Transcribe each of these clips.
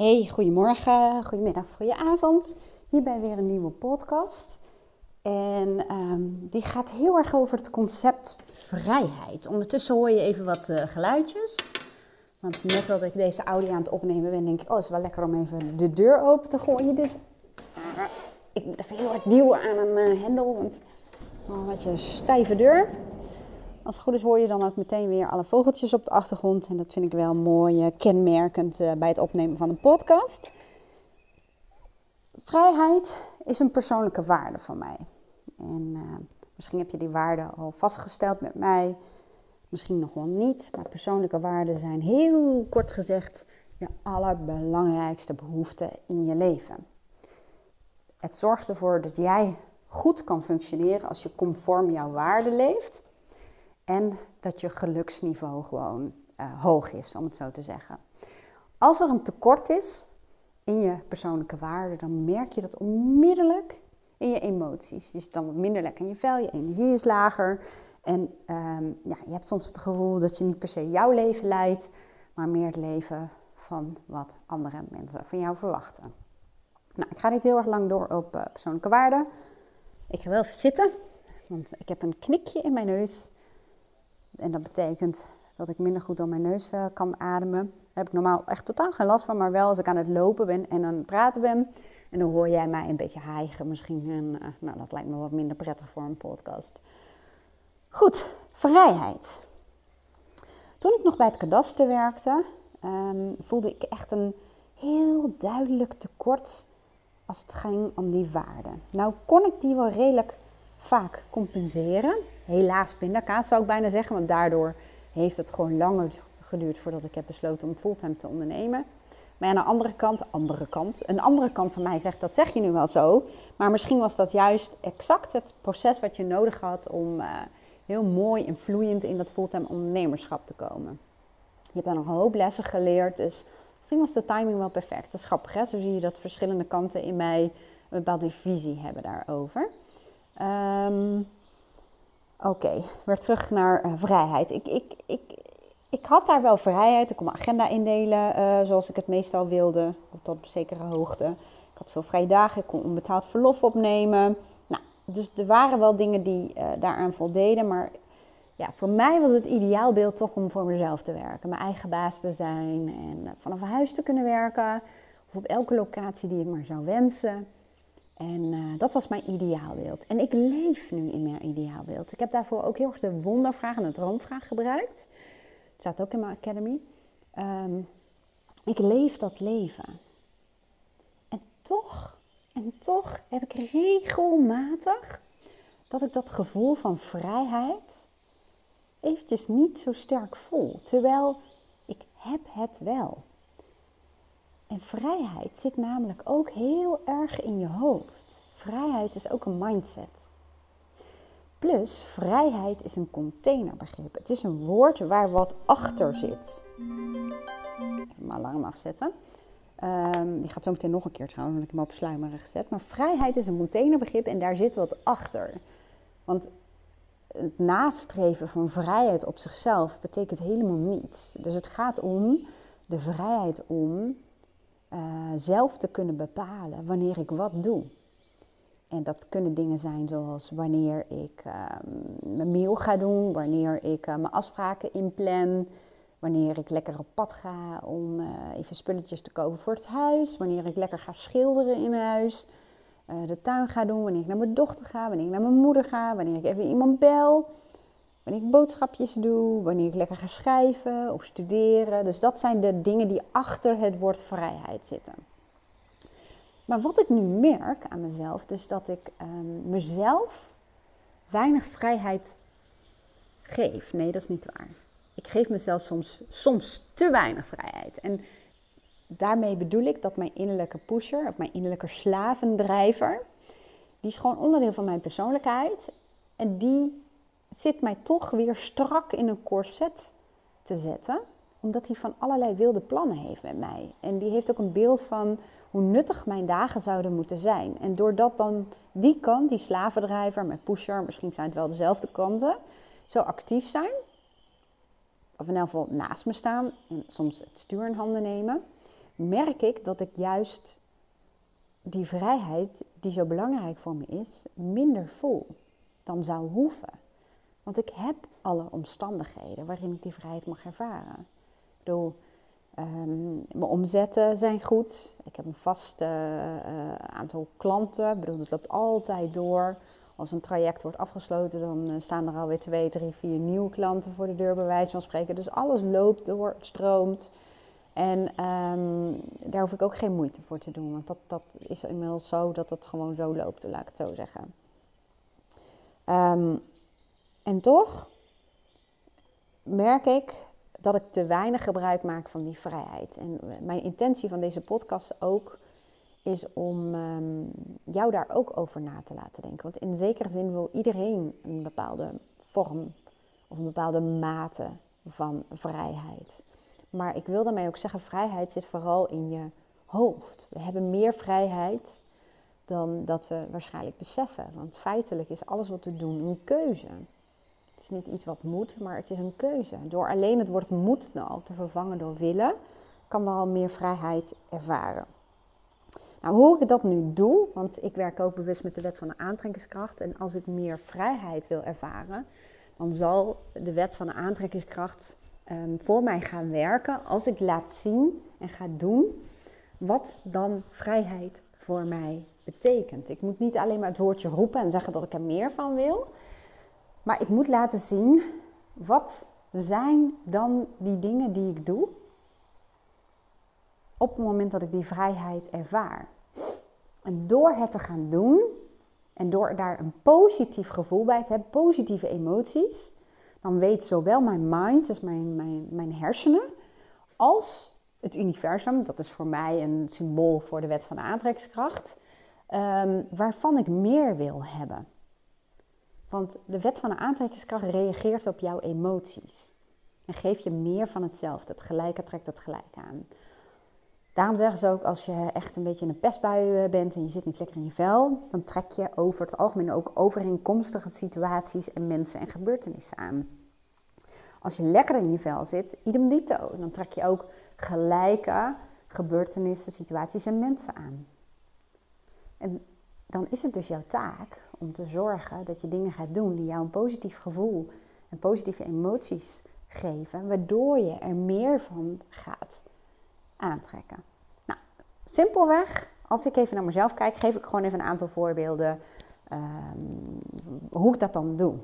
Hey, goedemorgen, goedemiddag, goedenavond. Hier bij weer een nieuwe podcast. En ehm, die gaat heel erg over het concept vrijheid. Ondertussen hoor je even wat uh, geluidjes. Want net dat ik deze audio aan het opnemen ben, denk ik, oh, het is wel lekker om even de deur open te gooien. Dus uh, ik moet even heel hard duwen aan een uh, hendel, want een beetje een stijve deur. Als het goed is hoor je dan ook meteen weer alle vogeltjes op de achtergrond. En dat vind ik wel mooi uh, kenmerkend uh, bij het opnemen van een podcast. Vrijheid is een persoonlijke waarde van mij. En uh, misschien heb je die waarde al vastgesteld met mij. Misschien nog wel niet. Maar persoonlijke waarden zijn heel kort gezegd je allerbelangrijkste behoefte in je leven. Het zorgt ervoor dat jij goed kan functioneren als je conform jouw waarde leeft. En dat je geluksniveau gewoon uh, hoog is, om het zo te zeggen. Als er een tekort is in je persoonlijke waarde, dan merk je dat onmiddellijk in je emoties. Je zit dan wat minder lekker in je vel, je energie is lager. En um, ja, je hebt soms het gevoel dat je niet per se jouw leven leidt, maar meer het leven van wat andere mensen van jou verwachten. Nou, ik ga niet heel erg lang door op uh, persoonlijke waarden. Ik ga wel even zitten, want ik heb een knikje in mijn neus. En dat betekent dat ik minder goed door mijn neus uh, kan ademen. Daar heb ik normaal echt totaal geen last van, maar wel als ik aan het lopen ben en aan het praten ben. En dan hoor jij mij een beetje hijgen misschien. En, uh, nou, dat lijkt me wat minder prettig voor een podcast. Goed, vrijheid. Toen ik nog bij het kadaster werkte, um, voelde ik echt een heel duidelijk tekort als het ging om die waarde. Nou kon ik die wel redelijk vaak compenseren. Helaas pindakaas zou ik bijna zeggen, want daardoor heeft het gewoon langer geduurd voordat ik heb besloten om fulltime te ondernemen. Maar aan de andere kant, andere kant, een andere kant van mij zegt, dat zeg je nu wel zo. Maar misschien was dat juist exact het proces wat je nodig had om uh, heel mooi en vloeiend in dat fulltime ondernemerschap te komen. Je hebt daar nog een hoop lessen geleerd, dus misschien was de timing wel perfect. Dat is grappig? Zo zie je dat verschillende kanten in mij een bepaalde visie hebben daarover. Um, Oké, weer terug naar uh, vrijheid. Ik, ik, ik, ik had daar wel vrijheid. Ik kon mijn agenda indelen uh, zoals ik het meestal wilde, op zekere hoogte. Ik had veel vrije dagen, ik kon onbetaald verlof opnemen. Nou, dus er waren wel dingen die uh, daaraan voldeden. Maar ja, voor mij was het ideaalbeeld toch om voor mezelf te werken. Mijn eigen baas te zijn en vanaf huis te kunnen werken. Of op elke locatie die ik maar zou wensen. En uh, dat was mijn ideaalbeeld. En ik leef nu in mijn ideaalbeeld. Ik heb daarvoor ook heel erg de wondervraag en de droomvraag gebruikt. Het staat ook in mijn academy. Um, ik leef dat leven. En toch, en toch heb ik regelmatig dat ik dat gevoel van vrijheid eventjes niet zo sterk voel. Terwijl ik heb het wel. En vrijheid zit namelijk ook heel erg in je hoofd. Vrijheid is ook een mindset. Plus, vrijheid is een containerbegrip. Het is een woord waar wat achter zit. Even mijn alarm afzetten. Um, die gaat zo meteen nog een keer trouwens, want ik hem op sluimeren gezet. Maar vrijheid is een containerbegrip en daar zit wat achter. Want het nastreven van vrijheid op zichzelf betekent helemaal niets. Dus het gaat om de vrijheid om uh, zelf te kunnen bepalen wanneer ik wat doe. En dat kunnen dingen zijn zoals wanneer ik uh, mijn mail ga doen, wanneer ik uh, mijn afspraken inplan, wanneer ik lekker op pad ga om even spulletjes te kopen voor het huis, wanneer ik lekker ga schilderen in huis, de tuin ga doen, wanneer ik naar mijn dochter ga, wanneer ik naar mijn moeder ga, wanneer ik even iemand bel. Wanneer ik boodschapjes doe, wanneer ik lekker ga schrijven of studeren. Dus dat zijn de dingen die achter het woord vrijheid zitten. Maar wat ik nu merk aan mezelf, dus dat ik um, mezelf weinig vrijheid geef. Nee, dat is niet waar. Ik geef mezelf soms, soms te weinig vrijheid. En daarmee bedoel ik dat mijn innerlijke pusher, of mijn innerlijke slavendrijver, die is gewoon onderdeel van mijn persoonlijkheid. En die zit mij toch weer strak in een corset te zetten. Omdat hij van allerlei wilde plannen heeft met mij. En die heeft ook een beeld van hoe nuttig mijn dagen zouden moeten zijn. En doordat dan die kant, die slavendrijver, mijn pusher, misschien zijn het wel dezelfde kanten, zo actief zijn. Of in elk geval naast me staan en soms het stuur in handen nemen. merk ik dat ik juist die vrijheid, die zo belangrijk voor me is, minder voel dan zou hoeven. Want ik heb alle omstandigheden waarin ik die vrijheid mag ervaren. Ik bedoel, ehm, mijn omzetten zijn goed. Ik heb een vast uh, aantal klanten. Ik bedoel, het loopt altijd door. Als een traject wordt afgesloten, dan eh, staan er alweer twee, drie, vier nieuwe klanten voor de deur, bij wijze van spreken. Dus alles loopt door, het stroomt. En ehm, daar hoef ik ook geen moeite voor te doen, want dat, dat is inmiddels zo dat het gewoon zo loopt, laat ik het zo zeggen. Um, en toch merk ik dat ik te weinig gebruik maak van die vrijheid. En mijn intentie van deze podcast ook is om ehm, jou daar ook over na te laten denken. Want in zekere zin wil iedereen een bepaalde vorm of een bepaalde mate van vrijheid. Maar ik wil daarmee ook zeggen, vrijheid zit vooral in je hoofd. We hebben meer vrijheid dan dat we waarschijnlijk beseffen. Want feitelijk is alles wat we doen een keuze. Het is niet iets wat moet, maar het is een keuze. Door alleen het woord moet nou te vervangen door willen, kan dan al meer vrijheid ervaren. Nou, hoe ik dat nu doe, want ik werk ook bewust met de wet van de aantrekkingskracht. En als ik meer vrijheid wil ervaren, dan zal de wet van de aantrekkingskracht um, voor mij gaan werken als ik laat zien en ga doen wat dan vrijheid voor mij betekent. Ik moet niet alleen maar het woordje roepen en zeggen dat ik er meer van wil, maar ik moet laten zien wat zijn dan die dingen die ik doe op het moment dat ik die vrijheid ervaar. En door het te gaan doen en door daar een positief gevoel bij te hebben, positieve emoties, dan weet zowel mijn mind, dus mijn, mijn, mijn hersenen, als het universum, dat is voor mij een symbool voor de wet van aantrekkingskracht, um, waarvan ik meer wil hebben. Want de wet van de aantrekkingskracht reageert op jouw emoties. En geeft je meer van hetzelfde. Het gelijke trekt het gelijk aan. Daarom zeggen ze ook, als je echt een beetje in een pestbui eh, bent en je zit niet lekker in je vel, dan trek je over het algemeen ook overeenkomstige situaties en mensen en gebeurtenissen aan. Als je lekker in je vel zit, idem dito, dan trek je ook gelijke gebeurtenissen, situaties en mensen aan. En dan is het dus jouw taak om te zorgen dat je dingen gaat doen die jou een positief gevoel en positieve emoties geven, waardoor je er meer van gaat aantrekken. Nou, simpelweg, als ik even naar mezelf kijk, geef ik gewoon even een aantal voorbeelden um, hoe ik dat dan doe.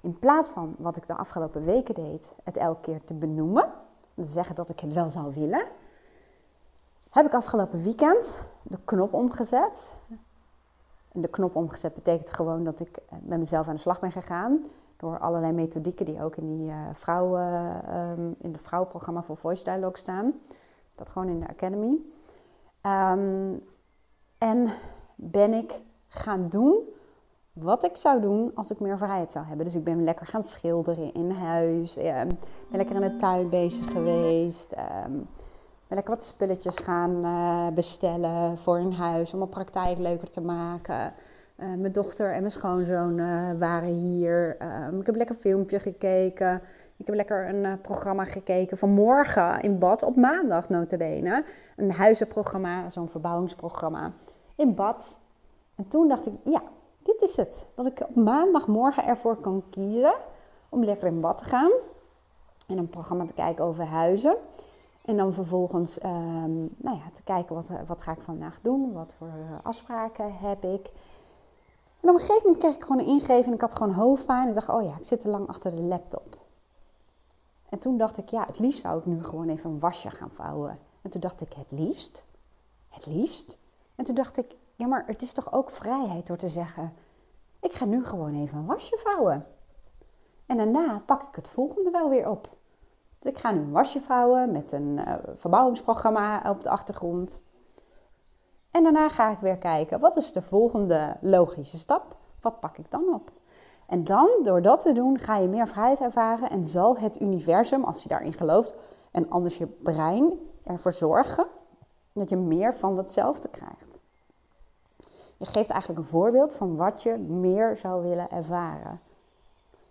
In plaats van wat ik de afgelopen weken deed, het elke keer te benoemen, te zeggen dat ik het wel zou willen, heb ik afgelopen weekend de knop omgezet. En de knop omgezet betekent gewoon dat ik met mezelf aan de slag ben gegaan. Door allerlei methodieken die ook in, die, uh, vrouwen, um, in het vrouwenprogramma voor Voice Dialogue staan. Dat gewoon in de Academy. Um, en ben ik gaan doen wat ik zou doen als ik meer vrijheid zou hebben. Dus ik ben lekker gaan schilderen in huis. ben lekker in de tuin bezig geweest. Um, lekker wat spulletjes gaan uh, bestellen voor een huis om mijn praktijk leuker te maken. Uh, mijn dochter en mijn schoonzoon uh, waren hier. Ehm, ik heb lekker een filmpje gekeken. Ik heb lekker een programma gekeken van morgen in bad op maandag notabene. Een huizenprogramma, zo'n verbouwingsprogramma in bad. En toen dacht ik, ja, dit is het. Dat ik op maandagmorgen ervoor kan kiezen om lekker in bad te gaan. En een programma te kijken over huizen. En dan vervolgens um, nou ja, te kijken wat, wat ga ik vandaag doen, wat voor afspraken heb ik. En op een gegeven moment kreeg ik gewoon een ingeving ik had gewoon hoofdpijn. En ik dacht, oh ja, ik zit te lang achter de laptop. En toen dacht ik, ja, het liefst zou ik nu gewoon even een wasje gaan vouwen. En toen dacht ik, het liefst? Het liefst? En toen dacht ik, ja, maar het is toch ook vrijheid door te zeggen, ik ga nu gewoon even een wasje vouwen. En daarna pak ik het volgende wel weer op. Dus ik ga nu een wasje vouwen met een uh, verbouwingsprogramma op de achtergrond. En daarna ga ik weer kijken, wat is de volgende logische stap? Wat pak ik dan op? En dan, door dat te doen, ga je meer vrijheid ervaren en zal het universum, als je daarin gelooft, en anders je brein ervoor zorgen dat je meer van hetzelfde krijgt. Je geeft eigenlijk een voorbeeld van wat je meer zou willen ervaren.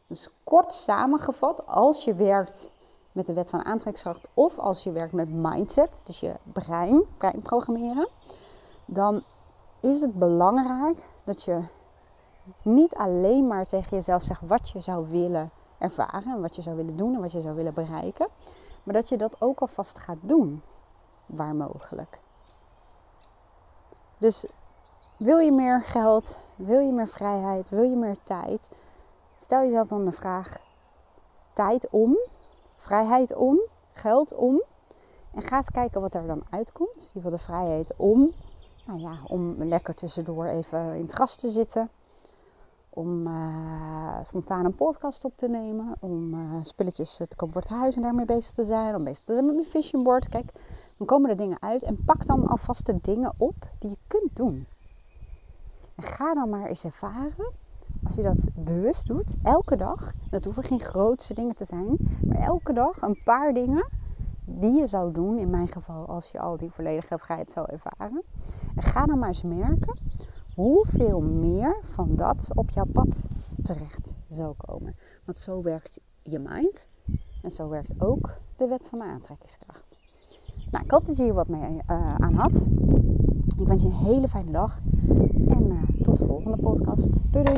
Dus kort samengevat, als je werkt met de wet van aantrekkingskracht of als je werkt met mindset, dus je brein, brein programmeren, dan is het belangrijk dat je niet alleen maar tegen jezelf zegt wat je zou willen ervaren, wat je zou willen doen en wat je zou willen bereiken, maar dat je dat ook alvast gaat doen, waar mogelijk. Dus wil je meer geld, wil je meer vrijheid, wil je meer tijd, stel jezelf dan de vraag: tijd om, vrijheid om, geld om. En ga eens kijken wat er dan uitkomt. Je wil de vrijheid om, nou ja, om lekker tussendoor even in het gras te zitten. Om uh, spontaan een podcast op te nemen. Om uh, spulletjes te kopen voor het huis en daarmee bezig te zijn. Om bezig te zijn met mijn vision board. Kijk, dan komen er dingen uit. En pak dan alvast de dingen op die je kunt doen. En ga dan maar eens ervaren als je dat bewust doet, elke dag, dat hoeven geen grootste dingen te zijn, maar elke dag een paar dingen die je zou doen, in mijn geval als je al die volledige vrijheid zou ervaren. En ga dan maar eens merken hoeveel meer van dat op jouw pad terecht zou komen. Want zo werkt je mind en zo werkt ook de wet van de aantrekkingskracht. Nou, ik hoop dat je hier wat mee uh, aan had. Ik wens je een hele fijne dag en uh, tot de volgende podcast. Doei doei!